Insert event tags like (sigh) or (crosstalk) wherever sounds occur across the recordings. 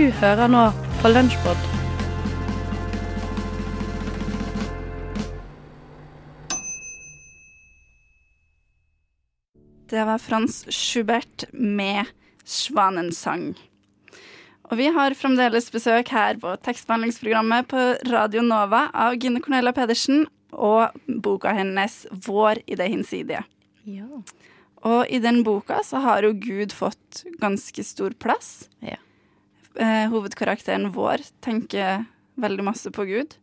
Du hører nå på Lunsjpod. Det var Frans Schubert med 'Svanensang'. Og vi har fremdeles besøk her på tekstbehandlingsprogrammet på Radio Nova av Gine Cornelia Pedersen og boka hennes 'Vår i det hinsidige'. Ja. Og i den boka så har jo Gud fått ganske stor plass. Ja. Eh, hovedkarakteren vår tenker veldig masse på Gud.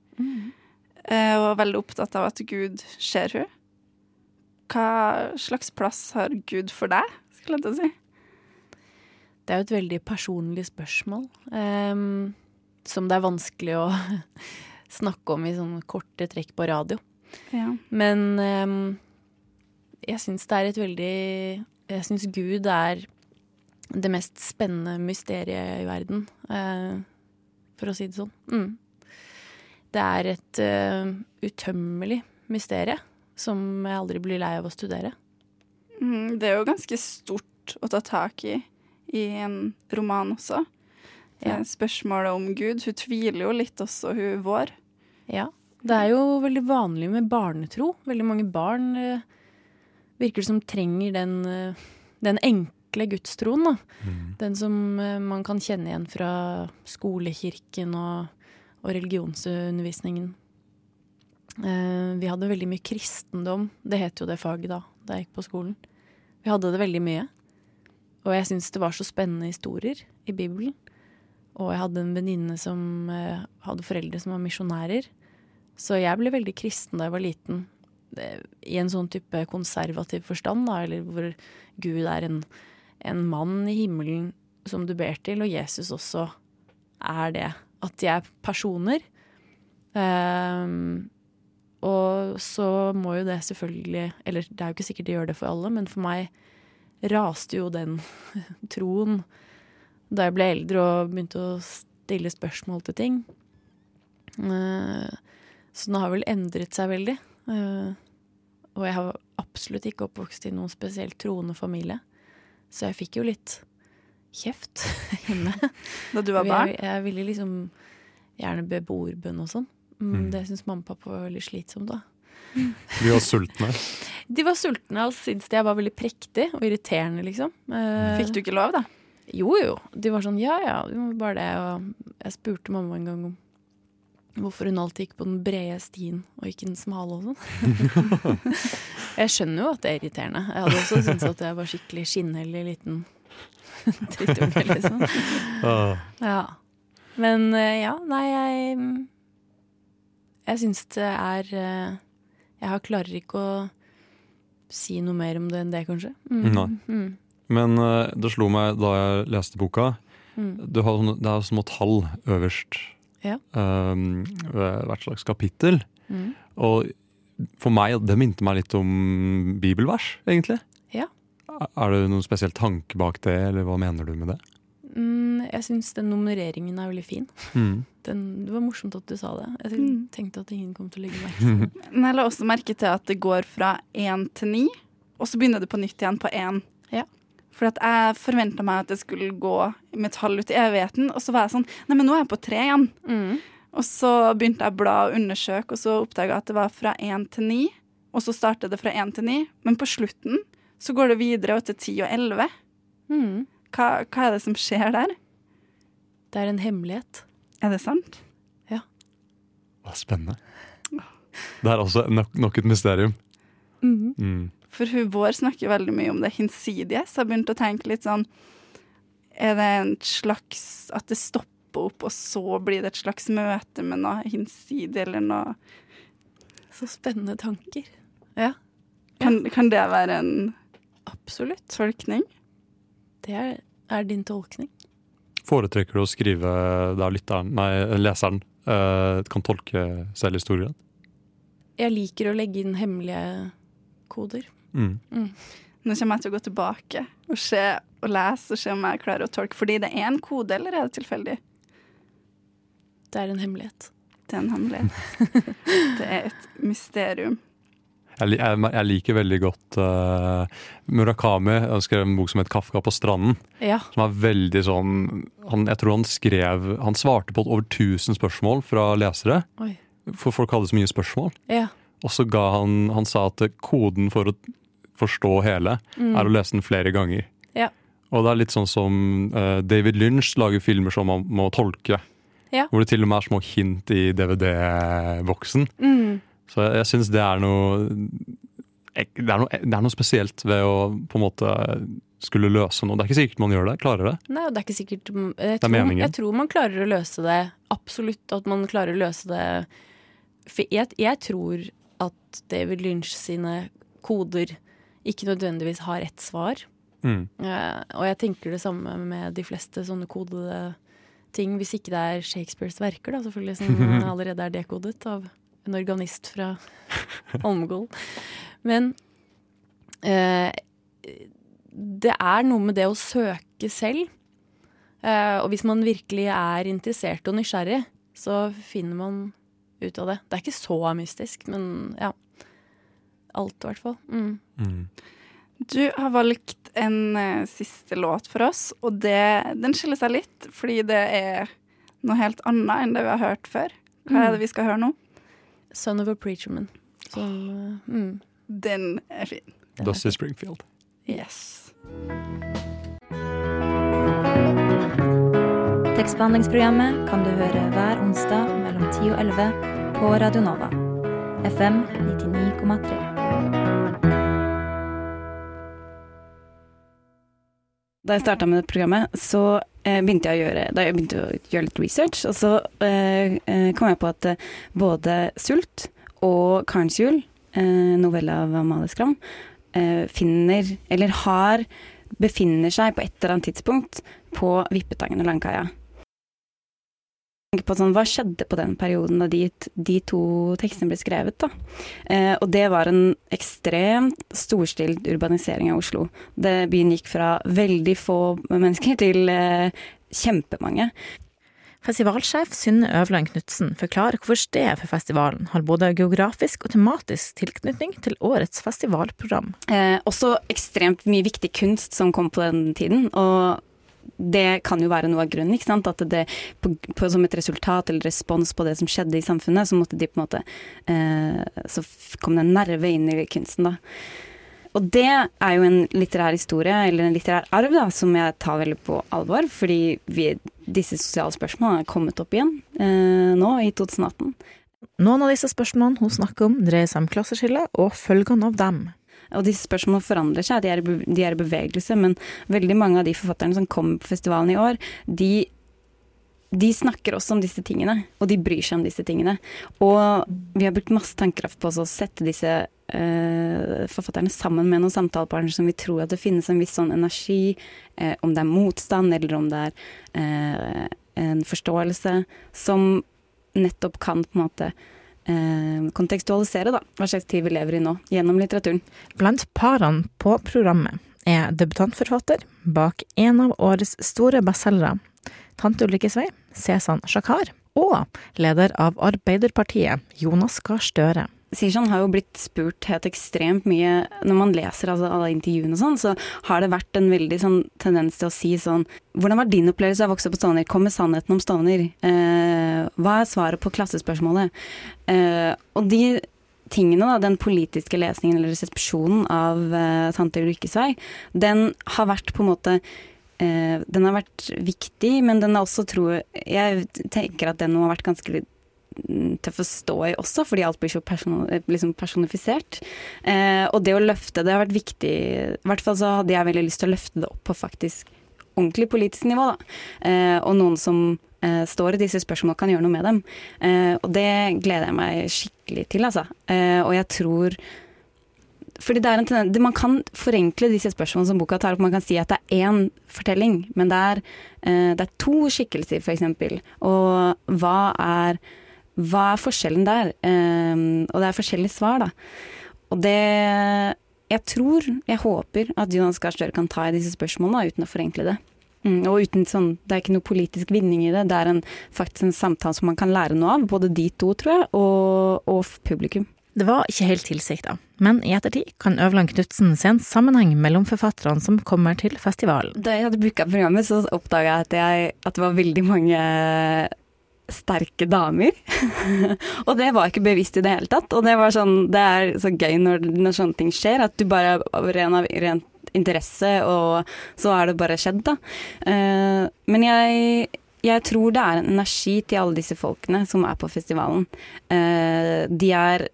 Eh, og er veldig opptatt av at Gud ser henne. Hva slags plass har Gud for deg, skulle jeg til å si? Det er jo et veldig personlig spørsmål, um, som det er vanskelig å (laughs) snakke om i sånne korte trekk på radio. Ja. Men um, jeg syns det er et veldig Jeg syns Gud er det mest spennende mysteriet i verden, eh, for å si det sånn. Mm. Det er et uh, utømmelig mysterie som jeg aldri blir lei av å studere. Mm, det er jo ganske stort å ta tak i i en roman også. Ja. er Spørsmålet om Gud. Hun tviler jo litt også, hun vår. Ja. Det er jo veldig vanlig med barnetro. Veldig mange barn eh, virker som trenger den, eh, den enkle gudstroen. Da. Den som eh, man kan kjenne igjen fra skolekirken og, og religionsundervisningen. Eh, vi hadde veldig mye kristendom. Det het jo det faget da, da jeg gikk på skolen. Vi hadde det veldig mye. Og jeg syntes det var så spennende historier i Bibelen. Og jeg hadde en venninne som eh, hadde foreldre som var misjonærer. Så jeg ble veldig kristen da jeg var liten. I en sånn type konservativ forstand, da, eller hvor Gud er en, en mann i himmelen som du ber til, og Jesus også er det. At de er personer. Um, og så må jo det selvfølgelig Eller det er jo ikke sikkert de gjør det for alle, men for meg raste jo den (laughs) troen da jeg ble eldre og begynte å stille spørsmål til ting. Uh, Så den har vel endret seg veldig. Uh, Og jeg har absolutt ikke oppvokst i noen spesielt troende familie. Så jeg fikk jo litt kjeft (laughs) hjemme. Da du var barn. jeg ville liksom gjerne be bordbønn og sånn. Mm, Mm. Det syns mamma og pappa var veldig slitsomt da. (laughs) De var sultne. De var sultne og syntes jeg var veldig prektig og irriterende, liksom. Eh, Fikk du ikke lov, da? Jo, jo. De var sånn ja ja, vi må bare det. Og jeg spurte mamma en gang om hvorfor hun alltid gikk på den brede stien og ikke den smale og sånn. (laughs) jeg skjønner jo at det er irriterende. Jeg hadde også syntes at jeg var skikkelig skinnhellig liten (laughs) drittunge, liksom. Ja. Men eh, ja, nei, jeg Jeg syns det er eh, Jeg klarer ikke å si noe mer om det enn det, kanskje. Mm. Nei. Mm. Men eh, det slo meg da jeg leste boka Mm. du har, Det er små tall øverst Ja. um, ved hvert slags kapittel. Mm. Og for meg, det minte meg litt om bibelvers, egentlig. Ja. Er det noen spesiell tanke bak det, eller hva mener du med det? Mm, jeg syns den nummereringen er veldig fin. Mm. Den, det var morsomt at du sa det. Jeg Mm. tenkte at ingen kom til å legge merke til (laughs) det. Men jeg la også merke til at det går fra én til ni, og så begynner det på nytt igjen på én. Ja. For at jeg forventa meg at det skulle gå med tall ut i evigheten, og så var jeg sånn Nei, men nå er jeg på tre igjen. Mm. Og så begynte jeg å bla og undersøke, og så oppdaga jeg at det var fra én til ni. Og så startet det fra én til ni, men på slutten så går det videre og til ti og elleve. Mm. Hva, hva er det som skjer der? Det er en hemmelighet. Er det sant? Ja. Hva spennende. Det er altså nok, nok et mysterium. Mm. Mm. For hun vår snakker veldig mye om det hinsidige, så jeg begynte å tenke litt sånn Er det en slags At det stopper opp, og så blir det et slags møte med noe hinsidig, eller noe Så spennende tanker. Ja, Kan, kan det være en absolutt. tolkning? Det er, er din tolkning. Foretrekker du å skrive der lytteren, nei, leseren uh, kan tolke selv historien? Jeg liker å legge inn hemmelige koder. Mm. Nå kommer jeg til å gå tilbake og se og lese og se om jeg klarer å tolke. Fordi det er en kode, eller er det tilfeldig? Det er en hemmelighet. Det er en hemmelighet. Det er et mysterium. Jeg, jeg, jeg liker veldig godt uh, Murakami. Han skrev en bok som het 'Kafka på stranden'. Ja. Som er veldig sånn han, Jeg tror han skrev Han svarte på over 1000 spørsmål fra lesere. Oi. For folk hadde så mye spørsmål. Ja. Og så ga han Han sa at koden for å forstå hele er å lese den flere ganger. Mm. Ja. Og det er litt sånn som uh, David Lynch lager filmer som man må tolke. Ja. Hvor det til og med er små hint i DVD-boksen. Mm. Så jeg, jeg syns det er noe det er, noe det er noe spesielt ved å på en måte skulle løse noe. Det er ikke sikkert man gjør det. Klarer det. Nei, det er ikke sikkert jeg er tror, meningen. jeg tror man klarer å løse det. Absolutt at man klarer å løse det. For jeg, jeg tror at David Lynch sine koder ikke nødvendigvis har ett svar. Mm. Uh, og jeg tenker det samme med de fleste sånne kodede ting. Hvis ikke det er Shakespeares verker, da, selvfølgelig, som (laughs) allerede er dekodet av en organist fra Holmgol. Men eh, det er noe med det å søke selv. Eh, og hvis man virkelig er interessert og nysgjerrig, så finner man ut av det. Det er ikke så mystisk, men ja. Alt, i hvert fall. Mm. Mm. Du har valgt en uh, siste låt for oss, og det, den skiller seg litt, fordi det er noe helt annet enn det vi har hørt før. Hva er det vi skal høre nå? Son of a preacher man. Som eh, mm, Den er fin. Dusty. Springfield. Yes. Tekstbehandlingsprogrammet kan du høre hver onsdag mellom 10 og 11 på Radio Nova. FM 99,3. Da jeg starta med det programmet, så eh, begynte jeg å gjøre, da jeg begynte å gjøre litt research, og så eh, eh, kom jeg på at både 'Sult' og 'Karens jul', novelle av Amalie Skram, finner, eller har, befinner seg på et eller annet tidspunkt på Vippetangen og Langkaia. På sånn, Hva skjedde på den perioden da de, de to tekstene ble skrevet? da? Eh, og det var en ekstremt storstilt urbanisering av Oslo. Det, byen gikk fra veldig få mennesker til eh, kjempemange. Festivalsjef Synne Øvland Knutsen forklarer hvorfor stedet for festivalen har både geografisk og tematisk tilknytning til årets festivalprogram. Eh, også ekstremt mye viktig kunst som kom på den tiden. og det kan jo være noe av grunnen. ikke sant? At det på, på, som et resultat eller respons på det som skjedde i samfunnet, så måtte de på en måte eh, Så kom det en nerve inn i kunsten, da. Og det er jo en litterær historie, eller en litterær arv, da, som jeg tar veldig på alvor. Fordi vi, disse sosiale spørsmålene er kommet opp igjen eh, nå i 2018. Noen av disse spørsmålene hun snakker om, dreier seg om klasseskille og følgene av dem. Og disse spørsmålene forandrer seg, de er, i bevegelse, men veldig mange av de forfatterne som kommer på festivalen i år, de, de snakker også om disse tingene, og de bryr seg om disse tingene. Og vi har brukt masse tankekraft på å sette disse eh, forfatterne sammen med noen samtalepartnere som vi tror at det finnes en viss sånn energi, eh, om det er motstand eller om det er eh, en forståelse, som nettopp kan på en måte kontekstualisere da, hva slags tid vi lever i nå, gjennom litteraturen. Blant parene på programmet er debutantforfatter bak en av årets store bestselgere, Tante Ulrikkes vei, Cezanne Shakar, og leder av Arbeiderpartiet, Jonas Gahr Støre. Sirshan har jo blitt spurt helt ekstremt mye Når man leser altså, alle intervjuene og sånn, så har det vært en veldig sånn tendens til å si sånn Hvordan var din opplevelse av å vokse opp på Stovner? Kom med sannheten om Stovner. Eh, hva er svaret på klassespørsmålet? Eh, og de tingene, da, den politiske lesningen eller resepsjonen av eh, Tante Ulrikkes vei, den har vært på en måte eh, Den har vært viktig, men den har også, tror jeg tenker at den har vært ganske tøff å stå i også, fordi alt blir så person, liksom personifisert. Eh, og det å løfte det har vært viktig. I hvert fall så hadde jeg veldig lyst til å løfte det opp på faktisk ordentlig politisk nivå. Eh, og noen som eh, står i disse spørsmålene kan gjøre noe med dem. Eh, og det gleder jeg meg skikkelig til, altså. Eh, og jeg tror fordi det er en tendens, Man kan forenkle disse spørsmålene som boka tar opp. Man kan si at det er én fortelling, men det er, eh, det er to skikkelser, f.eks. Og hva er, hva er forskjellen der? Eh, og det er forskjellige svar, da. Og det Jeg tror, jeg håper at Jonas Gahr Støre kan ta i disse spørsmålene uten å forenkle det. Mm, og uten sånn, Det er ikke noe politisk vinning i det, det er en, faktisk en samtale som man kan lære noe av. Både de to, tror jeg, og, og publikum. Det var ikke helt tilsikta, men i ettertid kan Øverland Knutsen se en sammenheng mellom forfatterne som kommer til festivalen. Da jeg hadde booka programmet, så oppdaga jeg at, jeg at det var veldig mange sterke damer. (laughs) og det var ikke bevisst i det hele tatt. Og det var sånn, det er så gøy når, når sånne ting skjer, at du bare av ren, av ren interesse, og så er det bare skjedd, da. Uh, men jeg jeg tror det er en energi til alle disse folkene som er på festivalen. Uh, de er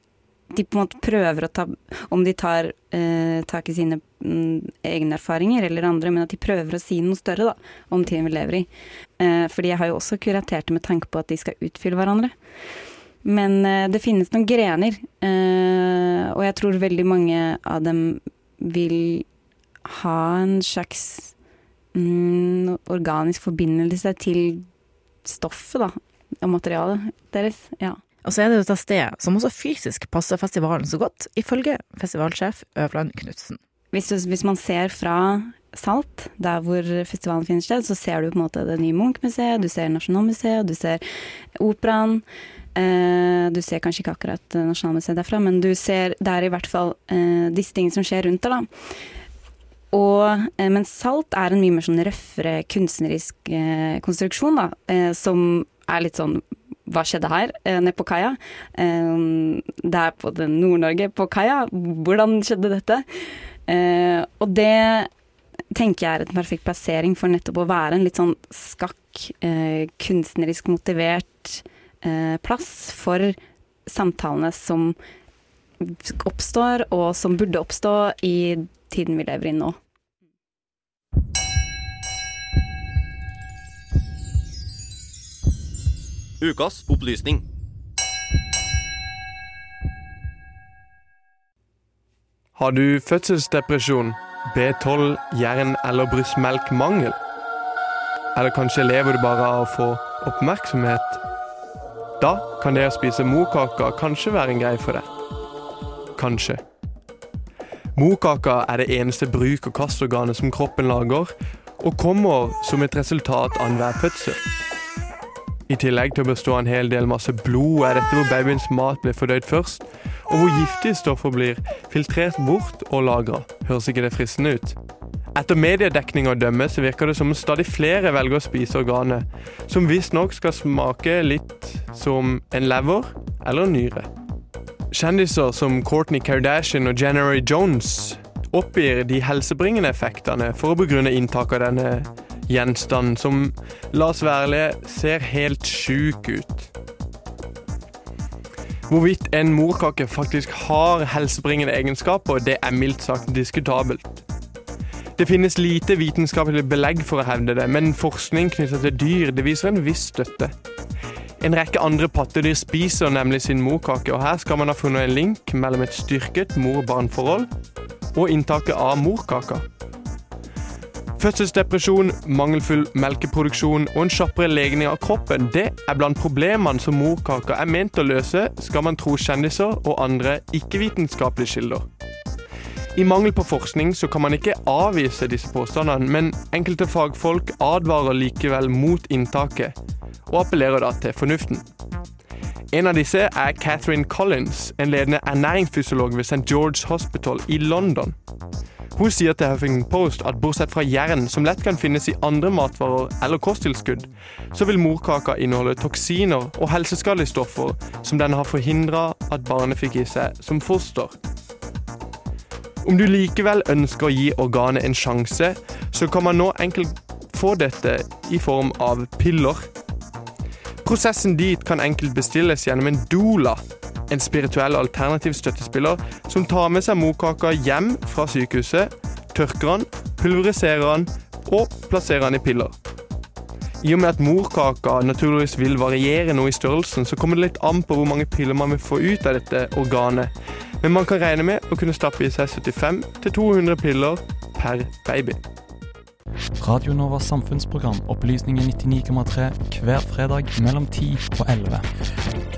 de på en måte prøver å ta Om de tar eh, tak i sine mm, egne erfaringer eller andre, men at de prøver å si noe større da, om tiden vi lever i. Eh, fordi jeg har jo også kuratert det med tanke på at de skal utfylle hverandre. Men eh, det finnes noen grener, eh, og jeg tror veldig mange av dem vil ha en slags mm, organisk forbindelse til stoffet, da, og materialet deres. Ja. Og så er det dette stedet, som også fysisk passer festivalen så godt, ifølge festivalsjef Øvland Knutsen. Hvis, hvis, man ser fra Salt, der hvor festivalen finner sted, så ser du på en måte det nye Munch-museet, du ser Nasjonalmuseet, du ser Operaen. Eh, du ser kanskje ikke akkurat Nasjonalmuseet derfra, men du ser det er i hvert fall eh, disse tingene som skjer rundt der, da. Og, eh, men Salt er en mye mer sånn røffere kunstnerisk eh, konstruksjon, da, eh, som er litt sånn hva skjedde her, eh, nede på kaia? Eh, det er på Nord-Norge, på kaia. Hvordan skjedde dette? Eh, og det tenker jeg er en perfekt plassering for nettopp å være en litt sånn skakk, kunstnerisk motivert plass for samtalene som oppstår, og som burde oppstå i tiden vi lever i nå. Ukas opplysning. Har du fødselsdepresjon, B12, jern- eller brystmelkmangel? Eller kanskje lever du bare av å få oppmerksomhet? Da kan det å spise morkaker kanskje være en greie for deg. Kanskje. Morkaker er det eneste bruk- og kastorganet som kroppen lager, og kommer som et resultat av enhver fødsel. I tillegg til å bestå av en hel del masse blod, er dette hvor babyens mat blir fordøyd først, og hvor giftige stoffer blir filtrert bort og lagra. Høres ikke det fristende ut? Etter mediedekning å dømme så virker det som om stadig flere velger å spise organet, som visstnok skal smake litt som en lever eller en nyre. Kjendiser som Courtney Kardashian og January Jones oppgir de helsebringende effektene for å begrunne inntak av denne gjenstand som, la oss være ærlige, ser helt sjuk ut. Hvorvidt en morkake faktisk har helsebringende egenskaper, det er mildt sagt diskutabelt. Det finnes lite vitenskapelig belegg for å hevde det, men forskning knyttet til dyr det viser en viss støtte. En rekke andre pattedyr spiser nemlig sin morkake, og her skal man ha funnet en link mellom et styrket mor-barn-forhold og inntaket av morkaka. Fødselsdepresjon, mangelfull melkeproduksjon og en kjappere legning av kroppen det er blant problemene som morkaka er ment å løse, skal man tro kjendiser og andre ikke-vitenskapelige kilder. I mangel på forskning så kan man ikke avvise disse påstandene, men enkelte fagfolk advarer likevel mot inntaket, og appellerer da til fornuften. En av disse er Catherine Collins, en ledende ernæringsfysiolog ved St. George Hospital i London. Hun sier til Huffington Post at bortsett fra jern, som lett kan finnes i andre matvarer eller kosttilskudd, så vil morkaka inneholde toksiner og helseskadelige stoffer som den har forhindra at barnet fikk i seg som foster. Om du likevel ønsker å gi organet en sjanse, så kan man nå enkelt få dette i form av piller. Prosessen dit kan enkelt bestilles gjennom en doula, en spirituell alternativ støttespiller som tar med seg morkaka hjem fra sykehuset, tørker den, pulveriserer den og plasserer den i piller. I og med at morkaka naturligvis vil variere noe i størrelsen, så kommer det litt an på hvor mange piller man vil få ut av dette organet. Men man kan regne med å kunne stappe i seg 75-200 piller per baby. Radio Novas samfunnsprogram Opplysningen 99,3 hver fredag mellom 10 og 11.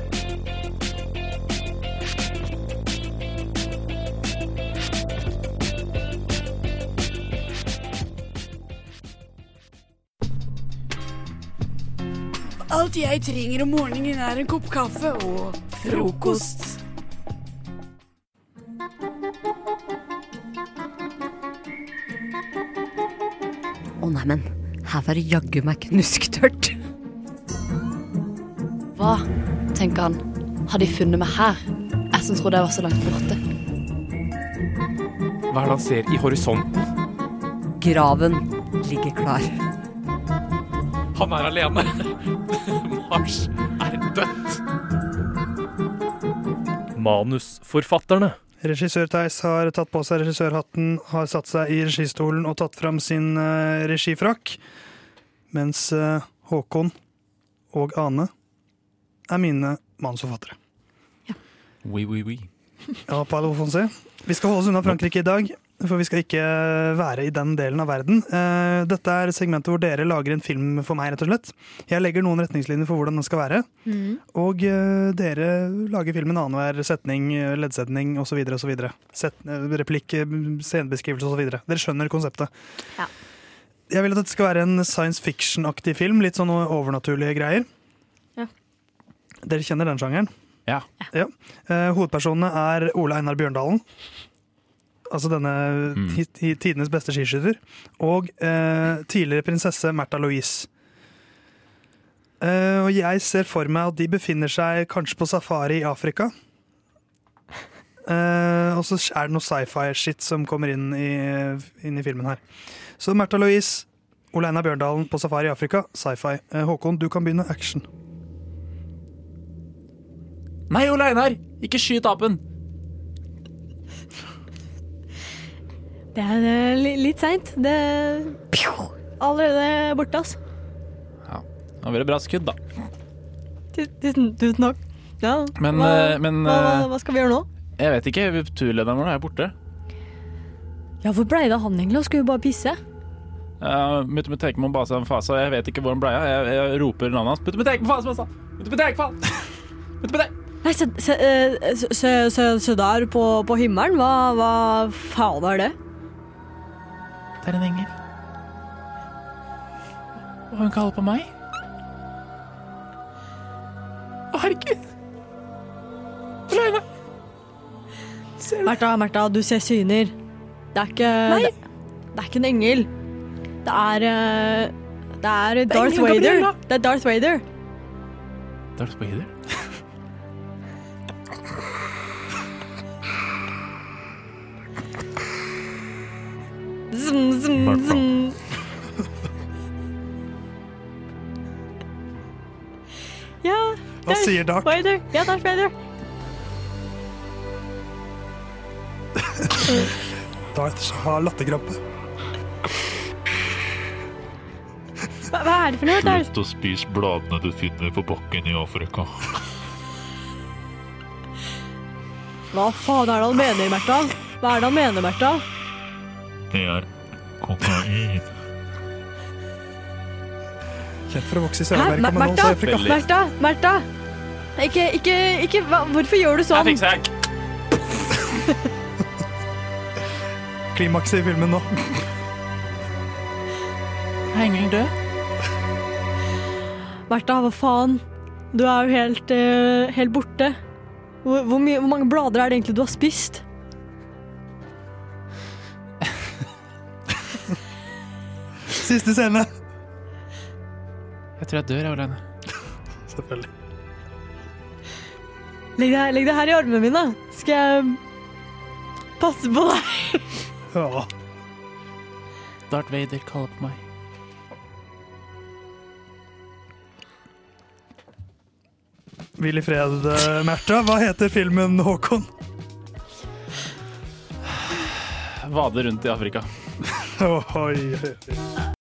alt jeg trenger om morgenen, er en kopp kaffe og frokost. Å, oh, neimen. Her var det jaggu meg knusktørt. Hva, tenker han, har de funnet meg her? Jeg som trodde jeg var så langt borte. Hva er det han ser i horisonten? Graven ligger klar. Han er alene. Mars er dødt. Manusforfatterne. Regissør Theis har tatt på seg regissørhatten, har satt seg i registolen og tatt fram sin uh, regifrakk. Mens uh, Håkon og Ane er mine manusforfattere. Oui, oui, oui. Ja, Paolo Fonse. Vi skal holde oss unna Frankrike i dag, for vi skal ikke være i den delen av verden. Eh, Dette er segmentet hvor dere lager en film for meg, rett og slett. Jeg legger noen retningslinjer for hvordan den skal være. Mm. Og eh, dere lager filmen annenhver setning, eh, leddsetning osv. osv. Replikk, scenebeskrivelse osv. Dere skjønner konseptet. Ja. Jeg vil at dette skal være en science fiction-aktig film. Litt sånn overnaturlige greier. Ja. Dere kjenner den sjangeren? Ja. Ja. Eh, hovedpersonene er Ole Einar Bjørndalen. Altså denne hi- tidenes beste skiskytter. Og eh, tidligere prinsesse Märtha Louise. Eh, og jeg ser for meg at de befinner seg kanskje på safari i Afrika. Eh, og så er det noe sci-fi-shit som kommer inn i, inn i filmen her. Så Märtha Louise, Ole Einar Bjørndalen på safari i Afrika, sci-fi. Eh, Håkon, du kan begynne action. Nei, Ole Einar! Ikke skyt apen! Det er eh, litt seint. Det er allerede borte, altså. Det var veldig bra skudd, da. Tu- Tusen, tusen takk. Ja, Men, hva, eh, men, hva, hva, eh, hva skal vi gjøre nå? Jeg vet ikke. Turlederen vår er borte. Ja, Hvor blei det av han egentlig? Skulle jo bare pisse. Uh, Mutte må base en fase, jeg vet ikke hvor han blei av. Jeg, jeg roper navnet hans. Mutte på fase, fase! Mutte fase! Nei, eh, se, se, se, se der på, på himmelen. Hva, hva faen er det? Det er en engel. Og hun kaller på meg. Å, herregud! Reine! Märtha, Märtha, du ser syner. Det er ikke det, det er ikke en engel. Det er eh, Det er Darth Vader. Det er Darth Vader. Darth Vader? Zum, zum, zum. Ja, Hva der, sier Darth? Vader. Ja, Darth Vader. Darth har latterkrampe. Hva, hva er det for noe? Darth? Slutt å spise bladene du finner på bakken i Afrika. Hva faen er det han mener, Märtha? Hva er det han mener, Märtha? Det er kokain. Kjent for å vokse i Sør-Amerika, men også i Afrika. Ikke, ikke, ikke hva, Hvorfor gjør du sånn? Jeg fikser. (laughs) Klimakset i filmen nå. Er engelen død? Märtha, hva faen? Du er jo helt, uh, helt borte. Hvor, hvor, mye, hvor mange blader er det egentlig du har spist? Siste scene. Jeg tror jeg dør, Aurene. (laughs) Selvfølgelig. Legg deg, legg det her i armene mine. Skal jeg passe på deg? Ja. Darth Vader kaller på meg. Hvil i fred, eh, Märtha. Hva heter filmen, Håkon? Vade rundt i Afrika. (laughs) Oi, oi, oi.